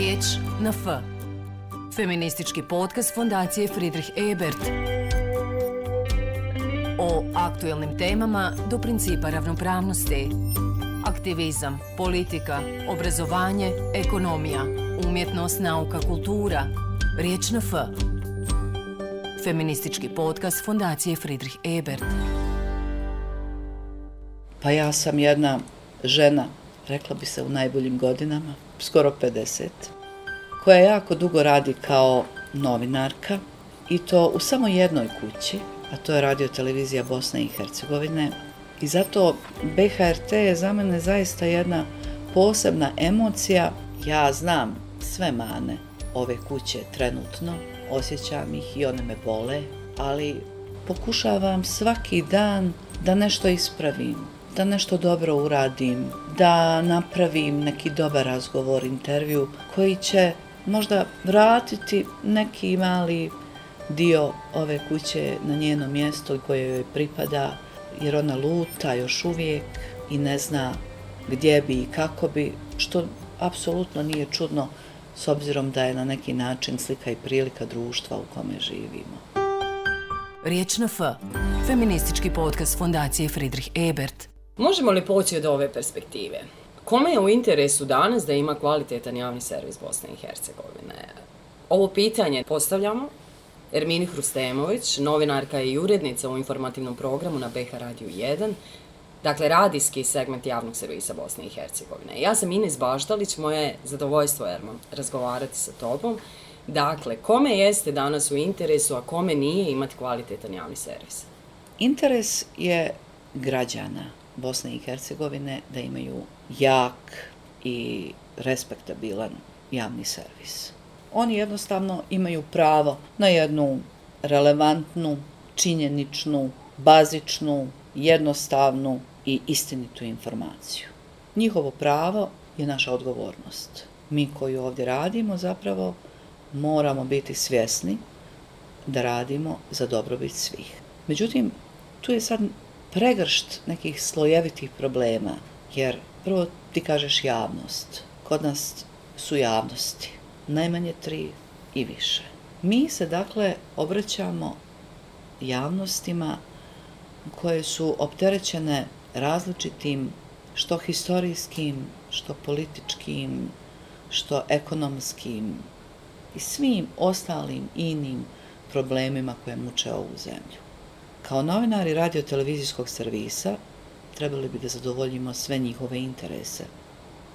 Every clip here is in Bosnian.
Riječ na F. Feministički podcast Fondacije Friedrich Ebert. O aktuelnim temama do principa ravnopravnosti. Aktivizam, politika, obrazovanje, ekonomija, umjetnost, nauka, kultura. Riječ na F. Feministički podcast Fondacije Friedrich Ebert. Pa ja sam jedna žena, rekla bi se u najboljim godinama, skoro 50, koja jako dugo radi kao novinarka i to u samo jednoj kući, a to je radio televizija Bosne i Hercegovine. I zato BHRT je za mene zaista jedna posebna emocija. Ja znam sve mane ove kuće trenutno, osjećam ih i one me bole, ali pokušavam svaki dan da nešto ispravim, da nešto dobro uradim, da napravim neki dobar razgovor, intervju koji će možda vratiti neki mali dio ove kuće na njeno mjesto koje joj pripada, jer ona luta još uvijek i ne zna gdje bi i kako bi, što apsolutno nije čudno s obzirom da je na neki način slika i prilika društva u kome živimo. Riječ na F. Feministički podcast Fondacije Friedrich Ebert. Možemo li poći od ove perspektive? Kome je u interesu danas da ima kvalitetan javni servis Bosne i Hercegovine? Ovo pitanje postavljamo Ermini Hrustemović, novinarka i urednica u informativnom programu na BH Radio 1, dakle radijski segment javnog servisa Bosne i Hercegovine. Ja sam Ines Baštalić, moje zadovoljstvo Erman razgovarati sa tobom. Dakle, kome jeste danas u interesu, a kome nije imati kvalitetan javni servis? Interes je građana Bosne i Hercegovine da imaju jak i respektabilan javni servis. Oni jednostavno imaju pravo na jednu relevantnu, činjeničnu, bazičnu, jednostavnu i istinitu informaciju. Njihovo pravo je naša odgovornost. Mi koji ovdje radimo zapravo moramo biti svjesni da radimo za dobrobit svih. Međutim, tu je sad pregršt nekih slojevitih problema, jer prvo ti kažeš javnost. Kod nas su javnosti, najmanje tri i više. Mi se dakle obraćamo javnostima koje su opterećene različitim što historijskim, što političkim, što ekonomskim i svim ostalim inim problemima koje muče ovu zemlju. Kao novinari radio-televizijskog servisa trebali bi da zadovoljimo sve njihove interese.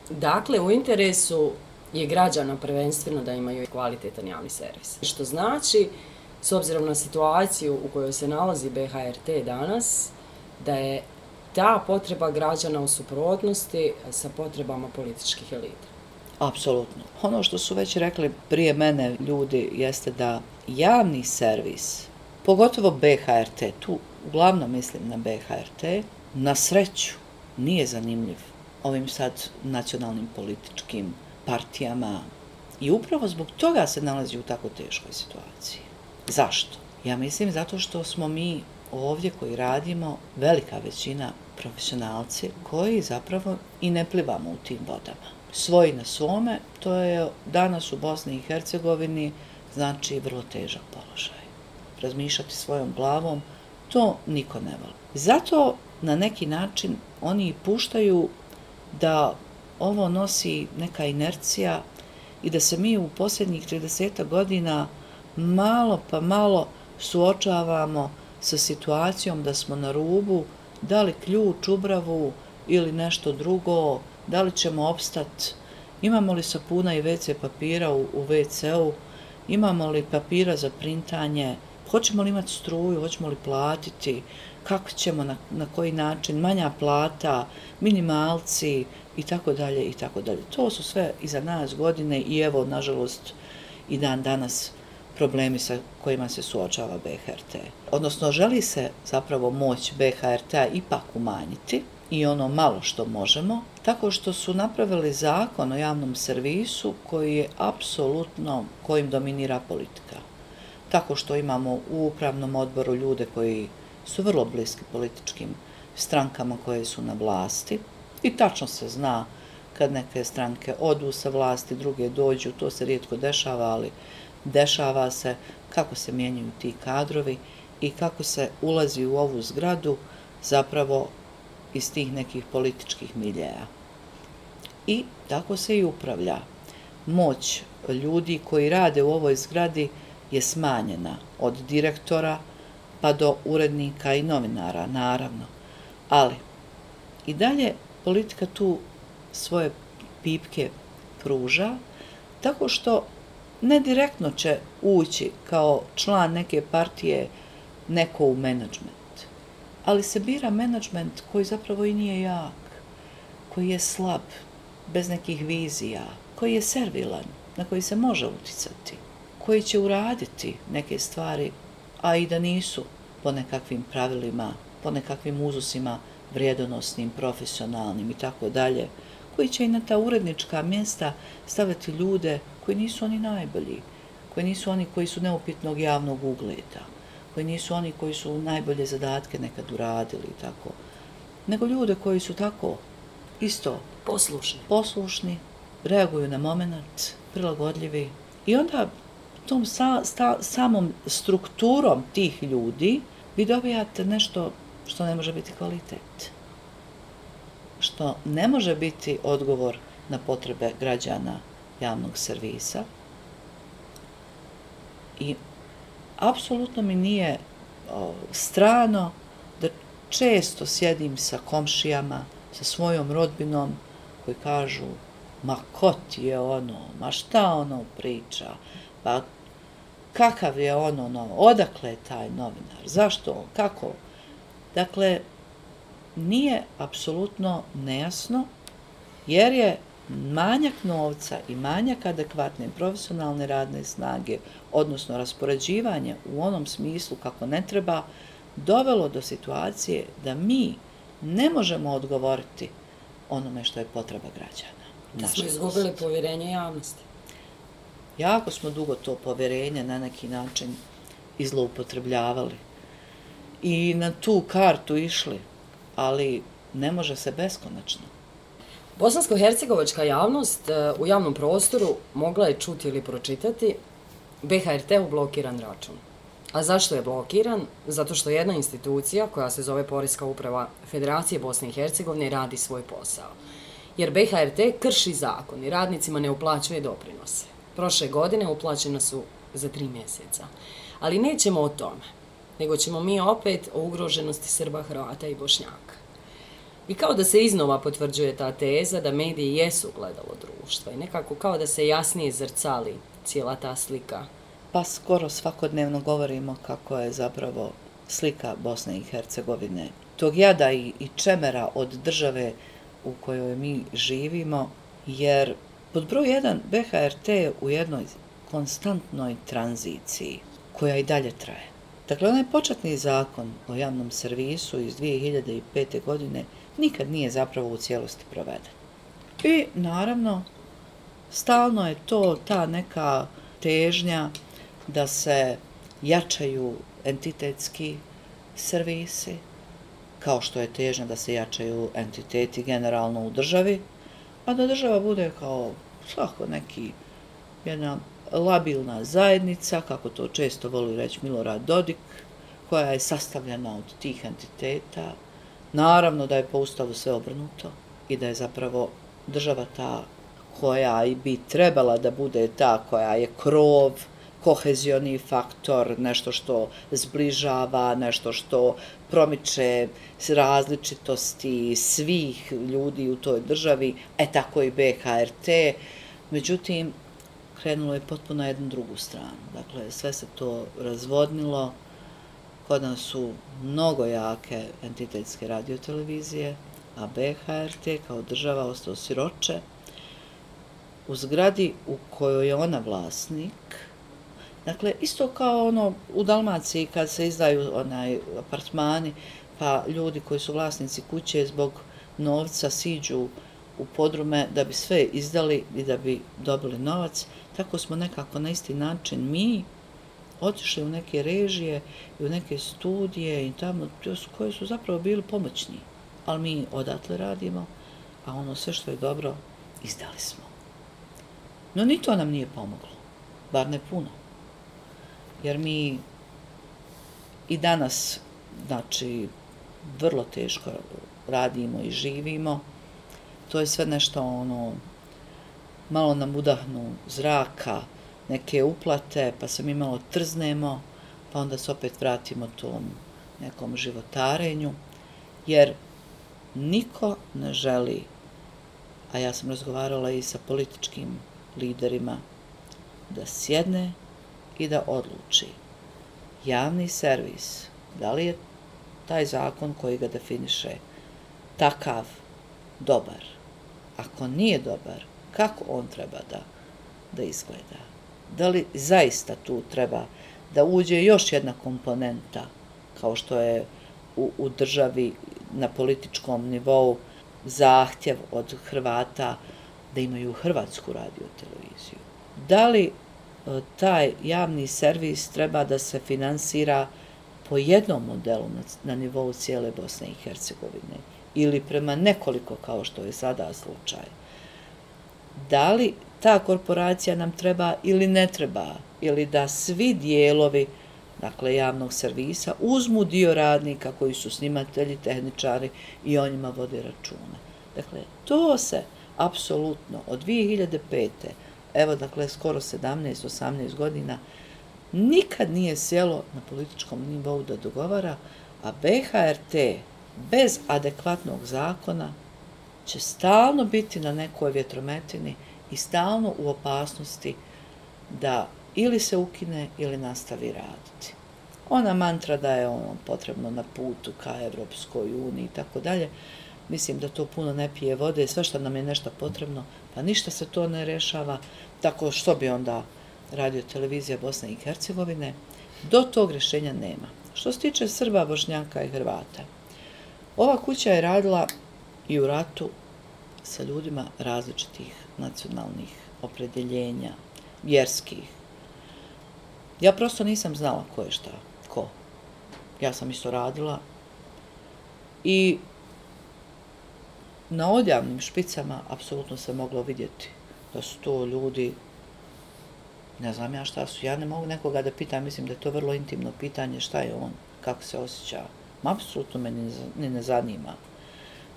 Dakle, u interesu je građana prvenstveno da imaju kvalitetan javni servis. Što znači, s obzirom na situaciju u kojoj se nalazi BHRT danas, da je ta potreba građana u suprotnosti sa potrebama političkih elita. Apsolutno. Ono što su već rekli prije mene ljudi jeste da javni servis pogotovo BHRT, tu uglavnom mislim na BHRT, na sreću nije zanimljiv ovim sad nacionalnim političkim partijama i upravo zbog toga se nalazi u tako teškoj situaciji. Zašto? Ja mislim zato što smo mi ovdje koji radimo velika većina profesionalci koji zapravo i ne plivamo u tim vodama. Svoji na svome, to je danas u Bosni i Hercegovini znači vrlo težak položaj razmišljati svojom glavom, to niko ne voli. Zato na neki način oni puštaju da ovo nosi neka inercija i da se mi u posljednjih 30 godina malo pa malo suočavamo sa situacijom da smo na rubu, da li ključ, ubravu ili nešto drugo, da li ćemo opstati, imamo li sapuna i WC papira u, u WC-u, imamo li papira za printanje, hoćemo li imati struju, hoćemo li platiti, kako ćemo, na, na koji način, manja plata, minimalci i tako dalje i tako dalje. To su sve iza nas godine i evo, nažalost, i dan danas problemi sa kojima se suočava BHRT. Odnosno, želi se zapravo moć BHRT ipak umanjiti i ono malo što možemo, tako što su napravili zakon o javnom servisu koji je apsolutno, kojim dominira politika tako što imamo u upravnom odboru ljude koji su vrlo bliski političkim strankama koje su na vlasti i tačno se zna kad neke stranke odu sa vlasti, druge dođu, to se rijetko dešava, ali dešava se kako se mijenjaju ti kadrovi i kako se ulazi u ovu zgradu zapravo iz tih nekih političkih miljeja. I tako se i upravlja. Moć ljudi koji rade u ovoj zgradi je smanjena od direktora pa do urednika i novinara, naravno. Ali i dalje politika tu svoje pipke pruža, tako što ne direktno će ući kao član neke partije neko u menadžment, ali se bira menadžment koji zapravo i nije jak, koji je slab, bez nekih vizija, koji je servilan, na koji se može uticati, koji će uraditi neke stvari, a i da nisu po nekakvim pravilima, po nekakvim uzusima vrijedonosnim, profesionalnim i tako dalje, koji će i na ta urednička mjesta staviti ljude koji nisu oni najbolji, koji nisu oni koji su neupitnog javnog ugleda, koji nisu oni koji su najbolje zadatke nekad uradili i tako, nego ljude koji su tako isto poslušni, poslušni reaguju na moment, prilagodljivi i onda tom sa, sta, samom strukturom tih ljudi vi dobijate nešto što ne može biti kvalitet. Što ne može biti odgovor na potrebe građana javnog servisa. I apsolutno mi nije o, strano da često sjedim sa komšijama, sa svojom rodbinom koji kažu ma ko ti je ono, ma šta ono priča, pa kakav je ono, no, odakle je taj novinar, zašto, kako. Dakle, nije apsolutno nejasno, jer je manjak novca i manjak adekvatne profesionalne radne snage, odnosno raspoređivanje u onom smislu kako ne treba, dovelo do situacije da mi ne možemo odgovoriti onome što je potreba građana. Da smo izgubili povjerenje javnosti. Jako smo dugo to poverenje na neki način izloupotrebljavali i na tu kartu išli ali ne može se beskonačno. Bosansko-hercegovačka javnost e, u javnom prostoru mogla je čuti ili pročitati BHRT u blokiran račun. A zašto je blokiran? Zato što jedna institucija koja se zove Poreska uprava Federacije Bosne i Hercegovine radi svoj posao. Jer BHRT krši zakon i radnicima ne uplaćuje doprinose. Prošle godine uplaćena su za tri mjeseca. Ali nećemo o tome nego ćemo mi opet o ugroženosti Srba, Hrvata i Bošnjaka. I kao da se iznova potvrđuje ta teza da mediji jesu gledalo društva i nekako kao da se jasnije zrcali cijela ta slika. Pa skoro svakodnevno govorimo kako je zapravo slika Bosne i Hercegovine. Tog jada i, i čemera od države u kojoj mi živimo, jer pod broj 1 BHRT je u jednoj konstantnoj tranziciji koja i dalje traje. Dakle, onaj početni zakon o javnom servisu iz 2005. godine nikad nije zapravo u cijelosti proveden. I, naravno, stalno je to ta neka težnja da se jačaju entitetski servisi, kao što je težnja da se jačaju entiteti generalno u državi, a da država bude kao svako neki jedna labilna zajednica, kako to često voli reći Milorad Dodik, koja je sastavljena od tih entiteta. Naravno da je po ustavu sve obrnuto i da je zapravo država ta koja i bi trebala da bude ta koja je krov, kohezioni faktor, nešto što zbližava, nešto što promiče različitosti svih ljudi u toj državi, e tako i BHRT. Međutim, krenulo je potpuno na jednu drugu stranu. Dakle, sve se to razvodnilo. Kod nas su mnogo jake entitetske radiotelevizije, a BHRT kao država ostao siroče. U zgradi u kojoj je ona vlasnik, dakle, isto kao ono u Dalmaciji kad se izdaju onaj apartmani, pa ljudi koji su vlasnici kuće zbog novca siđu u podrume da bi sve izdali i da bi dobili novac, tako smo nekako na isti način mi otišli u neke režije i u neke studije i tamo koje su zapravo bili pomoćni. Ali mi odatle radimo, a ono sve što je dobro izdali smo. No ni to nam nije pomoglo, bar ne puno. Jer mi i danas, znači, vrlo teško radimo i živimo. To je sve nešto ono, malo nam udahnu zraka, neke uplate, pa se mi malo trznemo, pa onda se opet vratimo tom nekom životarenju, jer niko ne želi, a ja sam razgovarala i sa političkim liderima, da sjedne i da odluči javni servis, da li je taj zakon koji ga definiše takav dobar. Ako nije dobar, kako on treba da, da izgleda? Da li zaista tu treba da uđe još jedna komponenta, kao što je u, u državi na političkom nivou zahtjev od Hrvata da imaju Hrvatsku radio televiziju? Da li taj javni servis treba da se finansira po jednom modelu na, na nivou cijele Bosne i Hercegovine ili prema nekoliko kao što je sada slučaj. Da li ta korporacija nam treba ili ne treba, ili da svi dijelovi dakle, javnog servisa uzmu dio radnika koji su snimatelji, tehničari i o njima vode račune. Dakle, to se apsolutno od 2005 evo dakle skoro 17-18 godina nikad nije sjelo na političkom nivou da dogovara, a BHRT bez adekvatnog zakona će stalno biti na nekoj vjetrometini i stalno u opasnosti da ili se ukine ili nastavi raditi. Ona mantra da je ono potrebno na putu ka Evropskoj uniji i tako dalje, mislim da to puno ne pije vode, sve što nam je nešto potrebno, pa ništa se to ne rešava, tako što bi onda radio televizija Bosne i Hercegovine, do tog rešenja nema. Što se tiče Srba, Bošnjaka i Hrvata, ova kuća je radila i u ratu sa ljudima različitih nacionalnih opredeljenja, vjerskih. Ja prosto nisam znala ko je šta, ko. Ja sam isto radila i na odjavnim špicama apsolutno se moglo vidjeti da su to ljudi ne znam ja šta su, ja ne mogu nekoga da pitam, mislim da je to vrlo intimno pitanje šta je on, kako se osjeća, apsolutno me ni ne zanima.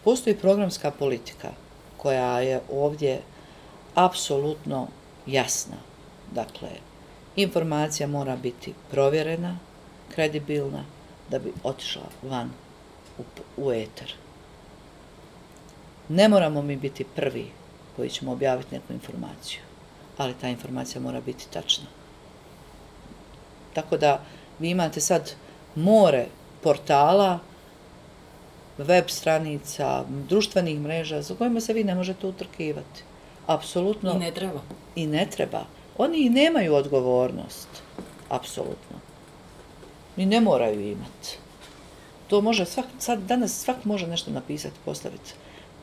Postoji programska politika koja je ovdje apsolutno jasna. Dakle, informacija mora biti provjerena, kredibilna, da bi otišla van u, u eter. Ne moramo mi biti prvi koji ćemo objaviti neku informaciju ali ta informacija mora biti tačna. Tako da vi imate sad more portala, web stranica, društvenih mreža za kojima se vi ne možete utrkivati. Apsolutno. I ne treba. I ne treba. Oni i nemaju odgovornost. Apsolutno. Ni ne moraju imati. To može svak, sad danas svak može nešto napisati, postaviti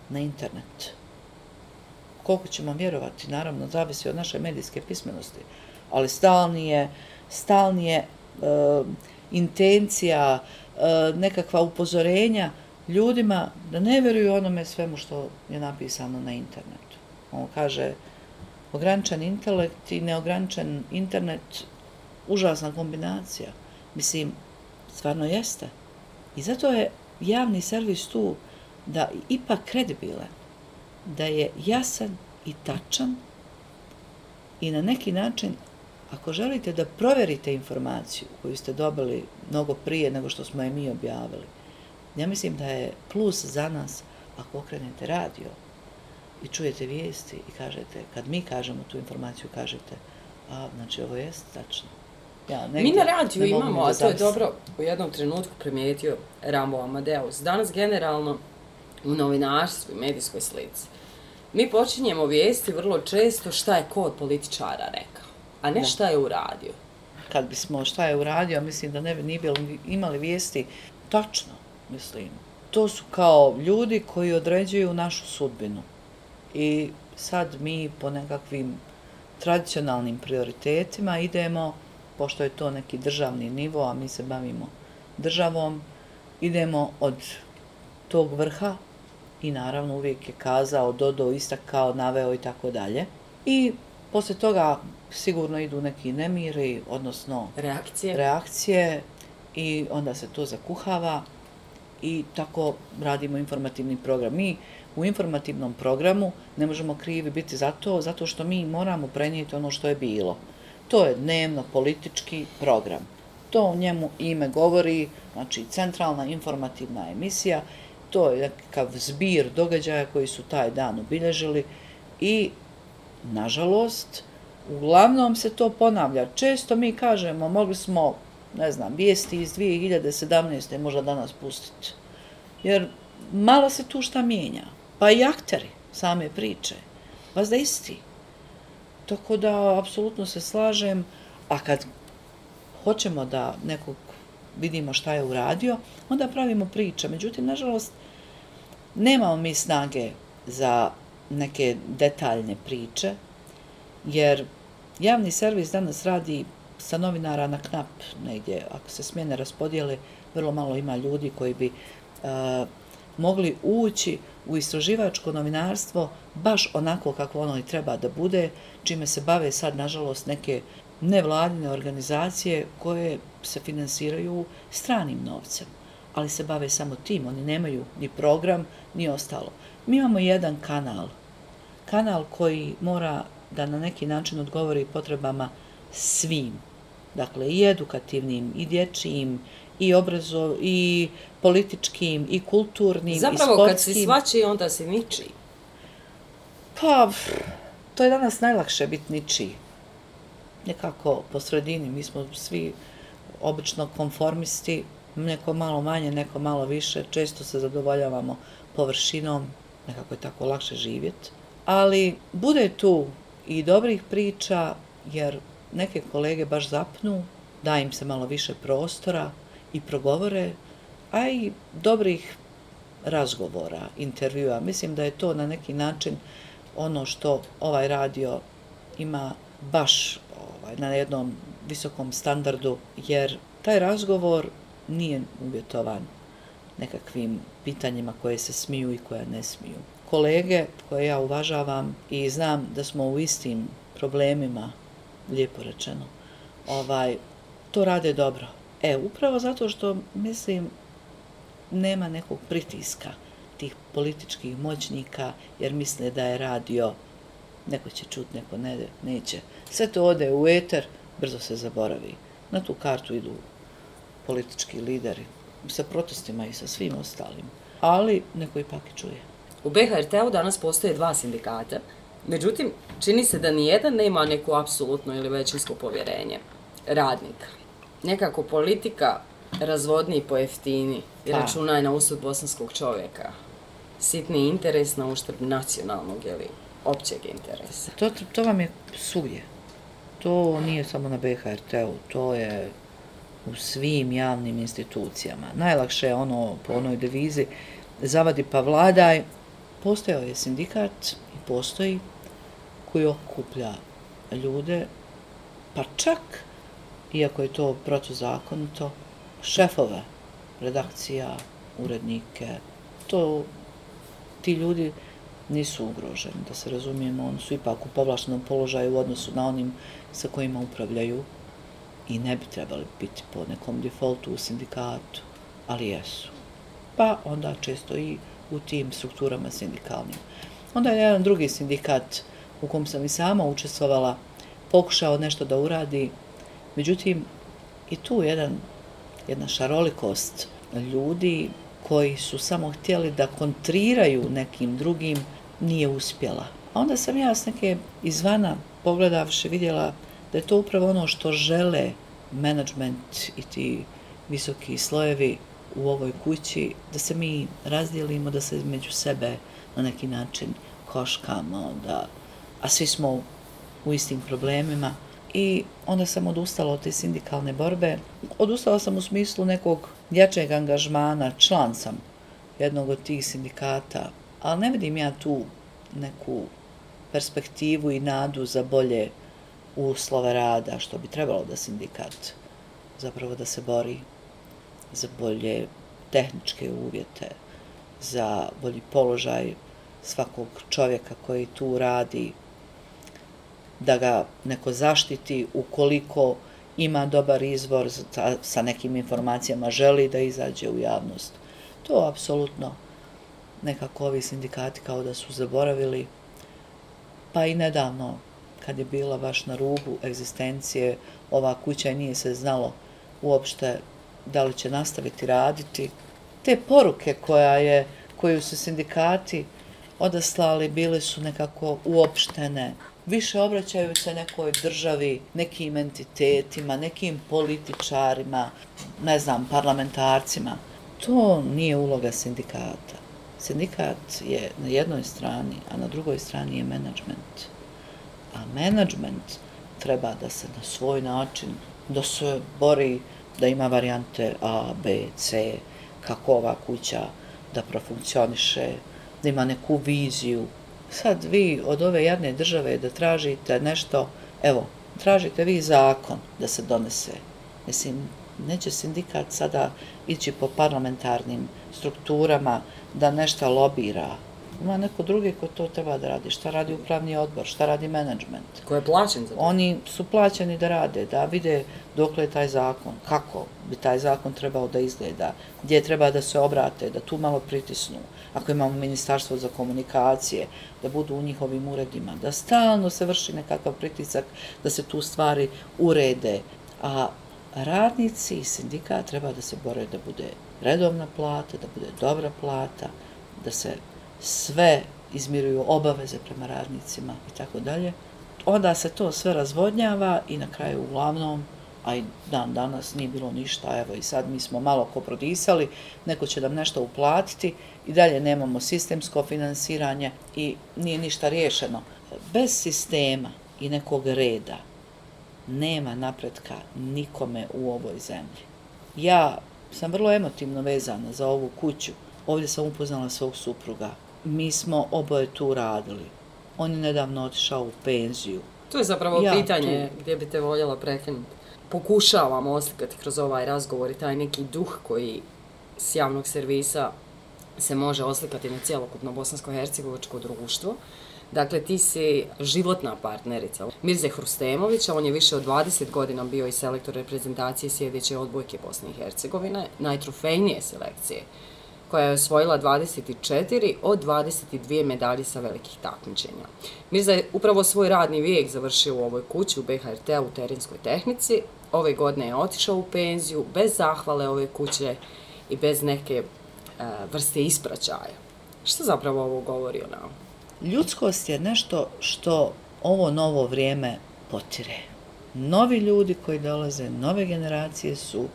na internet koliko ćemo vjerovati, naravno, zavisi od naše medijske pismenosti, ali stalni je, stalni je e, intencija, e, nekakva upozorenja ljudima da ne vjeruju onome svemu što je napisano na internetu. On kaže, ograničen intelekt i neograničen internet, užasna kombinacija. Mislim, stvarno jeste. I zato je javni servis tu da ipak kredibilan da je jasan i tačan i na neki način, ako želite da proverite informaciju koju ste dobili mnogo prije nego što smo je mi objavili, ja mislim da je plus za nas ako okrenete radio i čujete vijesti i kažete, kad mi kažemo tu informaciju, kažete, a, znači ovo je tačno. Ja, negdje, mi na radiju imamo, a to je dobro u jednom trenutku primijetio Rambo Amadeus. Danas generalno u novinarstvu i medijskoj slici. Mi počinjemo vijesti vrlo često šta je ko od političara rekao, a ne šta je uradio. Kad bismo šta je uradio, mislim da ne bi ni bili, imali vijesti tačno, mislim. To su kao ljudi koji određuju našu sudbinu. I sad mi po nekakvim tradicionalnim prioritetima idemo, pošto je to neki državni nivo, a mi se bavimo državom, idemo od tog vrha i naravno uvijek je kazao, dodao, istakao, naveo i tako dalje. I posle toga sigurno idu neki nemiri, odnosno Reakcije? reakcije i onda se to zakuhava i tako radimo informativni program. Mi u informativnom programu ne možemo krivi biti za to, zato što mi moramo prenijeti ono što je bilo. To je dnevno politički program. To u njemu ime govori, znači centralna informativna emisija, to je nekakav zbir događaja koji su taj dan obilježili i, nažalost, uglavnom se to ponavlja. Često mi kažemo, mogli smo, ne znam, vijesti iz 2017. možda danas pustiti. Jer malo se tu šta mijenja. Pa i akteri same priče. Pa Vas da isti. Tako da, apsolutno se slažem, a kad hoćemo da nekog vidimo šta je uradio, onda pravimo priče. Međutim, nažalost, nemamo mi snage za neke detaljne priče, jer javni servis danas radi sa novinara na knap negdje. Ako se smjene raspodijele, vrlo malo ima ljudi koji bi uh, mogli ući u istraživačko novinarstvo baš onako kako ono i treba da bude, čime se bave sad, nažalost, neke nevladine organizacije koje se finansiraju stranim novcem, ali se bave samo tim, oni nemaju ni program, ni ostalo. Mi imamo jedan kanal, kanal koji mora da na neki način odgovori potrebama svim, dakle i edukativnim, i dječijim, i obrazov, i političkim, i kulturnim, Zapravo, i sportskim. Zapravo, kad si svači, onda si niči. Pa, to je danas najlakše biti ničiji. Nekako po sredini, mi smo svi obično konformisti, neko malo manje, neko malo više, često se zadovoljavamo površinom, nekako je tako lakše živjeti. Ali bude tu i dobrih priča, jer neke kolege baš zapnu, da im se malo više prostora i progovore, a i dobrih razgovora, intervjua. Mislim da je to na neki način ono što ovaj radio ima baš ovaj, na jednom visokom standardu, jer taj razgovor nije uvjetovan nekakvim pitanjima koje se smiju i koje ne smiju. Kolege koje ja uvažavam i znam da smo u istim problemima, lijepo rečeno, ovaj, to rade dobro. E, upravo zato što, mislim, nema nekog pritiska tih političkih moćnika, jer misle da je radio, neko će čut, neko ne, neće. Sve to ode u eter, brzo se zaboravi. Na tu kartu idu politički lideri, sa protestima i sa svim ostalim. Ali neko ipak čuje. U BHRT-u danas postoje dva sindikata, međutim, čini se da nijedan nema neku apsolutno ili većinsko povjerenje radnika. Nekako politika razvodni i pojeftini i Pa. računaj na usud bosanskog čovjeka. Sitni interes na uštrb nacionalnog ili općeg interesa. To, to vam je svugdje. To nije samo na BHRT-u, to je u svim javnim institucijama. Najlakše je ono po onoj devizi zavadi pa vladaj. Postojao je sindikat i postoji koji okuplja ljude, pa čak, iako je to protuzakonito, šefove redakcija, urednike, to ti ljudi nisu ugroženi, da se razumijemo, oni su ipak u povlaštenom položaju u odnosu na onim sa kojima upravljaju i ne bi trebali biti po nekom defaultu u sindikatu, ali jesu. Pa onda često i u tim strukturama sindikalnim. Onda je jedan drugi sindikat u kom sam i sama učestvovala, pokušao nešto da uradi, međutim, i tu jedan, jedna šarolikost ljudi koji su samo htjeli da kontriraju nekim drugim, nije uspjela. A onda sam ja s neke izvana pogledavši vidjela da je to upravo ono što žele management i ti visoki slojevi u ovoj kući, da se mi razdijelimo, da se među sebe na neki način koškamo, da, a svi smo u istim problemima. I onda sam odustala od te sindikalne borbe. Odustala sam u smislu nekog jačeg angažmana, član sam jednog od tih sindikata, ali ne vidim ja tu neku perspektivu i nadu za bolje uslove rada, što bi trebalo da sindikat zapravo da se bori za bolje tehničke uvjete, za bolji položaj svakog čovjeka koji tu radi, da ga neko zaštiti ukoliko ima dobar izvor sa nekim informacijama, želi da izađe u javnost. To apsolutno nekako ovi sindikati kao da su zaboravili. Pa i nedavno, kad je bila baš na rubu egzistencije, ova kuća nije se znalo uopšte da li će nastaviti raditi. Te poruke koja je, koju su sindikati odaslali bile su nekako uopštene. Više obraćaju se nekoj državi, nekim entitetima, nekim političarima, ne znam, parlamentarcima. To nije uloga sindikata. Sindikat je na jednoj strani, a na drugoj strani je menadžment. A menadžment treba da se na svoj način, da se bori da ima varijante A, B, C, kako ova kuća da profunkcioniše, da ima neku viziju. Sad vi od ove jadne države da tražite nešto, evo, tražite vi zakon da se donese. Mislim, neće sindikat sada ići po parlamentarnim strukturama da nešto lobira. Ima neko drugi ko to treba da radi. Šta radi upravni odbor, šta radi menadžment. Ko je plaćen za to? Oni su plaćeni da rade, da vide dokle je taj zakon, kako bi taj zakon trebao da izgleda, gdje treba da se obrate, da tu malo pritisnu. Ako imamo ministarstvo za komunikacije, da budu u njihovim uredima, da stalno se vrši nekakav pritisak, da se tu stvari urede. A radnici i sindikat treba da se bore da bude redovna plata, da bude dobra plata, da se sve izmiruju obaveze prema radnicima i tako dalje. Onda se to sve razvodnjava i na kraju uglavnom, a i dan danas nije bilo ništa, evo i sad mi smo malo ko prodisali, neko će nam nešto uplatiti i dalje nemamo sistemsko finansiranje i nije ništa riješeno. Bez sistema i nekog reda nema napretka nikome u ovoj zemlji. Ja sam vrlo emotivno vezana za ovu kuću. Ovdje sam upoznala svog supruga. Mi smo oboje tu radili. On je nedavno otišao u penziju. To je zapravo ja, pitanje tu... gdje bi te voljela prekinuti. Pokušavamo oslikati kroz ovaj razgovor i taj neki duh koji s javnog servisa se može oslikati na cijelokupno bosansko-hercegovačko društvo. Dakle, ti si životna partnerica Mirze Hrustemovića, on je više od 20 godina bio i selektor reprezentacije sjedeće odbojke Bosne i Hercegovine, najtrofejnije selekcije, koja je osvojila 24 od 22 medalje sa velikih takmičenja. Mirza je upravo svoj radni vijek završio u ovoj kući u BHRT u terenskoj tehnici. Ove godine je otišao u penziju bez zahvale ove kuće i bez neke e, vrste ispraćaja. Što zapravo ovo govori o nama? Ljudskost je nešto što ovo novo vrijeme potire. Novi ljudi koji dolaze, nove generacije su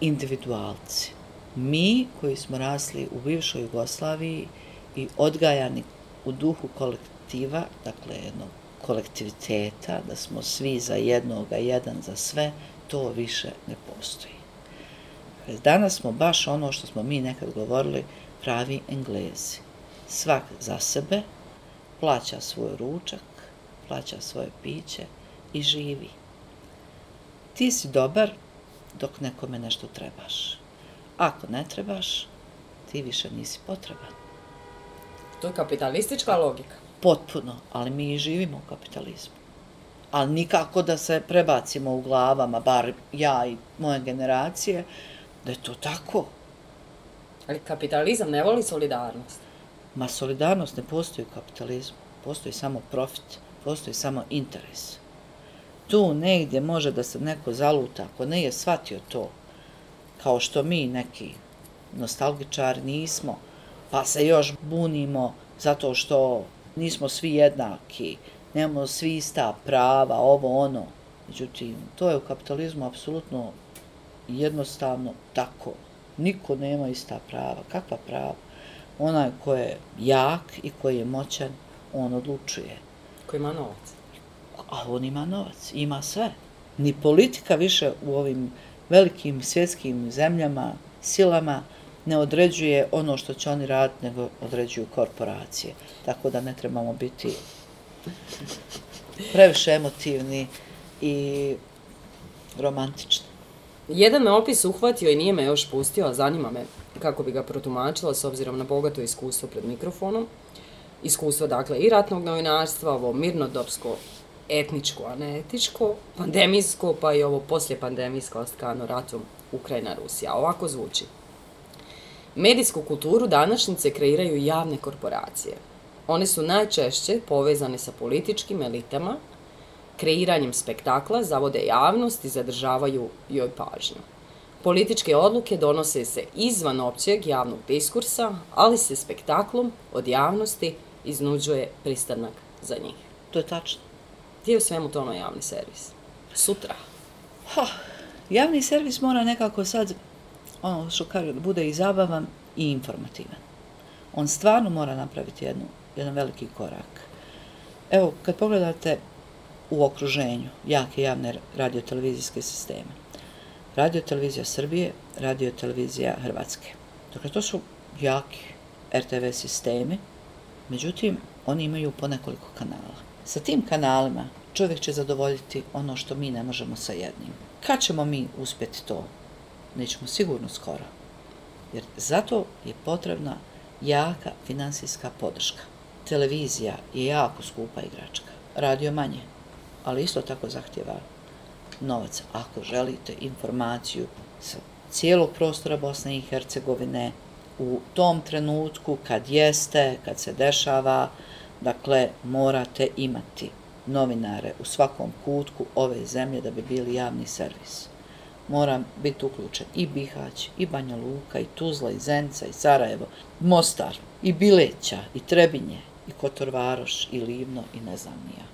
individualci. Mi koji smo rasli u bivšoj Jugoslaviji i odgajani u duhu kolektiva, dakle jednog kolektiviteta, da smo svi za jednoga, jedan za sve, to više ne postoji. Danas smo baš ono što smo mi nekad govorili, pravi englezi. Svak za sebe, plaća svoj ručak, plaća svoje piće i živi. Ti si dobar dok nekome nešto trebaš. Ako ne trebaš, ti više nisi potreban. To je kapitalistička logika. Potpuno, ali mi i živimo u kapitalizmu. Ali nikako da se prebacimo u glavama, bar ja i moje generacije, da je to tako. Ali kapitalizam ne voli solidarnost. Ma solidarnost ne postoji u kapitalizmu. Postoji samo profit, postoji samo interes. Tu negdje može da se neko zaluta, ako ne je shvatio to, kao što mi neki nostalgičari nismo, pa se još bunimo zato što nismo svi jednaki, nemamo svi ista prava, ovo ono. Međutim, to je u kapitalizmu apsolutno jednostavno tako. Niko nema ista prava. Kakva prava? onaj ko je jak i koji je moćan, on odlučuje. Ko ima novac. A on ima novac, ima sve. Ni politika više u ovim velikim svjetskim zemljama, silama, ne određuje ono što će oni raditi, nego određuju korporacije. Tako da ne trebamo biti previše emotivni i romantični. Jedan me opis uhvatio i nije me još pustio, a zanima me kako bi ga protumačila s obzirom na bogato iskustvo pred mikrofonom. Iskustvo, dakle, i ratnog novinarstva, ovo mirnodopsko, etničko, a ne etičko, pandemijsko, pa i ovo poslije pandemijsko, ostkano ratom Ukrajina-Rusija. Ovako zvuči. Medijsku kulturu današnjice kreiraju javne korporacije. One su najčešće povezane sa političkim elitama, kreiranjem spektakla zavode javnost i zadržavaju joj pažnju. Političke odluke donose se izvan općeg javnog diskursa, ali se spektaklom od javnosti iznuđuje pristanak za njih. To je tačno. Gdje je u svemu tome ono javni servis? Sutra. Ha, javni servis mora nekako sad, ono što kažu, da bude i zabavan i informativan. On stvarno mora napraviti jednu, jedan veliki korak. Evo, kad pogledate u okruženju jake javne radiotelevizijske sisteme, radiotelevizija Srbije, radiotelevizija Hrvatske. Dakle, to su jaki RTV sistemi, međutim, oni imaju po nekoliko kanala. Sa tim kanalima čovjek će zadovoljiti ono što mi ne možemo sa jednim. Kad ćemo mi uspjeti to? Nećemo sigurno skoro. Jer zato je potrebna jaka finansijska podrška. Televizija je jako skupa igračka. Radio manje, ali isto tako zahtjeva novac. Ako želite informaciju sa cijelog prostora Bosne i Hercegovine u tom trenutku kad jeste, kad se dešava, dakle, morate imati novinare u svakom kutku ove zemlje da bi bili javni servis. Mora biti uključen i Bihać, i Banja Luka, i Tuzla, i Zenca, i Sarajevo, Mostar, i Bileća, i Trebinje, i Kotorvaroš, i Livno, i ne znam nija.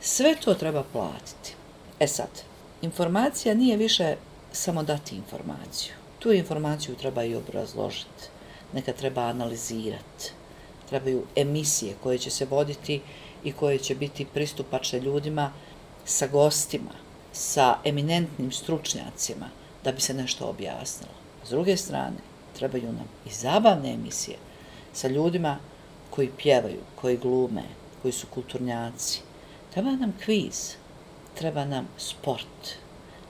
Sve to treba platiti. E sad, informacija nije više samo dati informaciju. Tu informaciju treba i obrazložiti, neka treba analizirati. Trebaju emisije koje će se voditi i koje će biti pristupačne ljudima sa gostima, sa eminentnim stručnjacima, da bi se nešto objasnilo. S druge strane, trebaju nam i zabavne emisije sa ljudima koji pjevaju, koji glume, koji su kulturnjaci. Treba nam kviz, treba nam sport.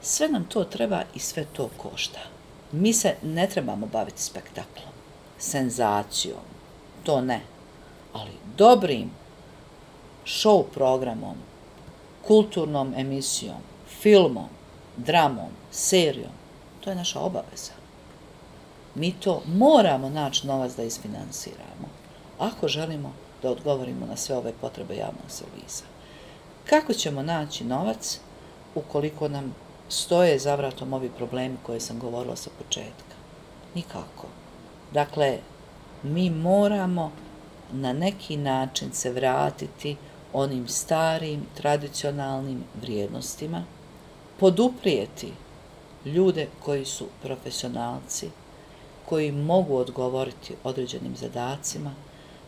Sve nam to treba i sve to košta. Mi se ne trebamo baviti spektaklom, senzacijom, to ne, ali dobrim show programom, kulturnom emisijom, filmom, dramom, serijom, to je naša obaveza. Mi to moramo naći novac da isfinansiramo, ako želimo da odgovorimo na sve ove potrebe javnog servisa. Kako ćemo naći novac ukoliko nam stoje za vratom ovi problemi koje sam govorila sa početka? Nikako. Dakle, mi moramo na neki način se vratiti onim starim, tradicionalnim vrijednostima, poduprijeti ljude koji su profesionalci, koji mogu odgovoriti određenim zadacima,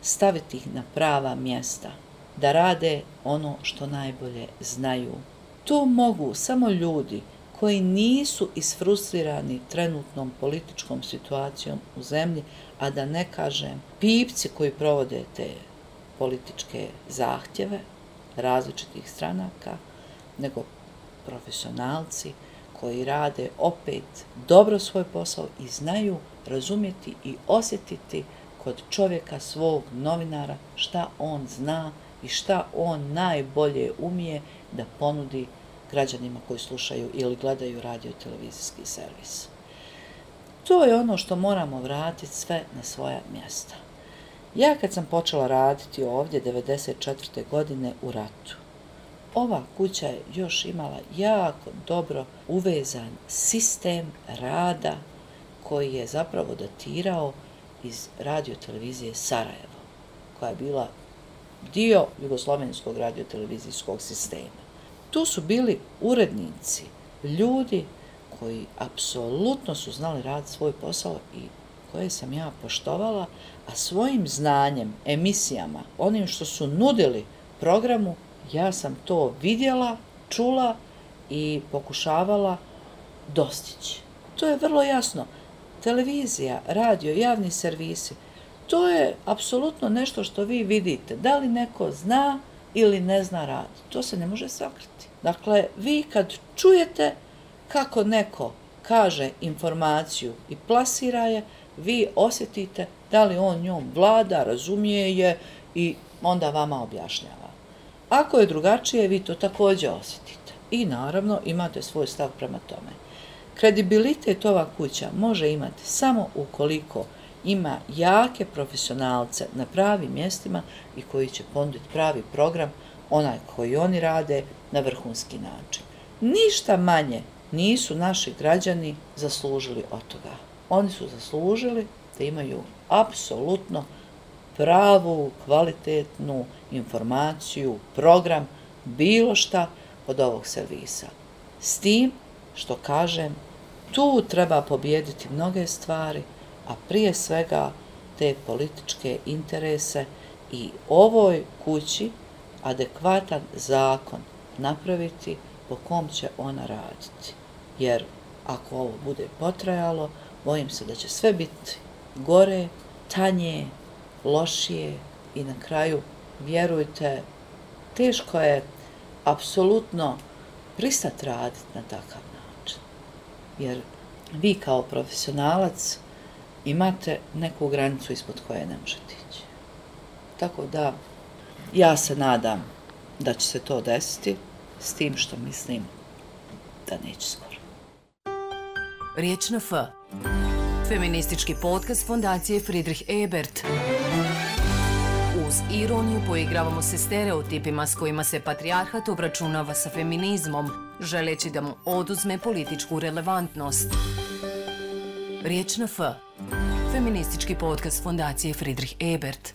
staviti ih na prava mjesta – da rade ono što najbolje znaju. To mogu samo ljudi koji nisu isfrustrirani trenutnom političkom situacijom u zemlji, a da ne kažem pipci koji provode te političke zahtjeve različitih stranaka, nego profesionalci koji rade opet dobro svoj posao i znaju razumjeti i osjetiti kod čovjeka svog novinara šta on zna i šta on najbolje umije da ponudi građanima koji slušaju ili gledaju radio televizijski servis. To je ono što moramo vratiti sve na svoja mjesta. Ja kad sam počela raditi ovdje 94. godine u ratu, ova kuća je još imala jako dobro uvezan sistem rada koji je zapravo datirao iz radio televizije Sarajevo, koja je bila dio jugoslovenskog radiotelevizijskog sistema. Tu su bili urednici, ljudi koji apsolutno su znali rad svoj posao i koje sam ja poštovala, a svojim znanjem, emisijama, onim što su nudili programu, ja sam to vidjela, čula i pokušavala dostići. To je vrlo jasno. Televizija, radio, javni servisi, to je apsolutno nešto što vi vidite. Da li neko zna ili ne zna raditi. To se ne može sakriti. Dakle, vi kad čujete kako neko kaže informaciju i plasira je, vi osjetite da li on njom vlada, razumije je i onda vama objašnjava. Ako je drugačije, vi to također osjetite. I naravno imate svoj stav prema tome. Kredibilitet ova kuća može imati samo ukoliko ima jake profesionalce na pravim mjestima i koji će ponuditi pravi program, onaj koji oni rade na vrhunski način. Ništa manje nisu naši građani zaslužili od toga. Oni su zaslužili da imaju apsolutno pravu, kvalitetnu informaciju, program, bilo šta od ovog servisa. S tim što kažem, tu treba pobijediti mnoge stvari, a prije svega te političke interese i ovoj kući adekvatan zakon napraviti po kom će ona raditi. Jer ako ovo bude potrajalo, bojim se da će sve biti gore, tanje, lošije i na kraju, vjerujte, teško je apsolutno pristati raditi na takav način. Jer vi kao profesionalac imate neku granicu ispod koje ne možete ići. Tako da, ja se nadam da će se to desiti, s tim što mislim da neće skoro. Riječ na F. Feministički podcast fondacije Friedrich Ebert. Uz ironiju poigravamo se stereotipima s kojima se patrijarhat obračunava sa feminizmom, želeći da mu oduzme političku relevantnost. Riječ na F. Feministički podcast fondacije Friedrich Ebert.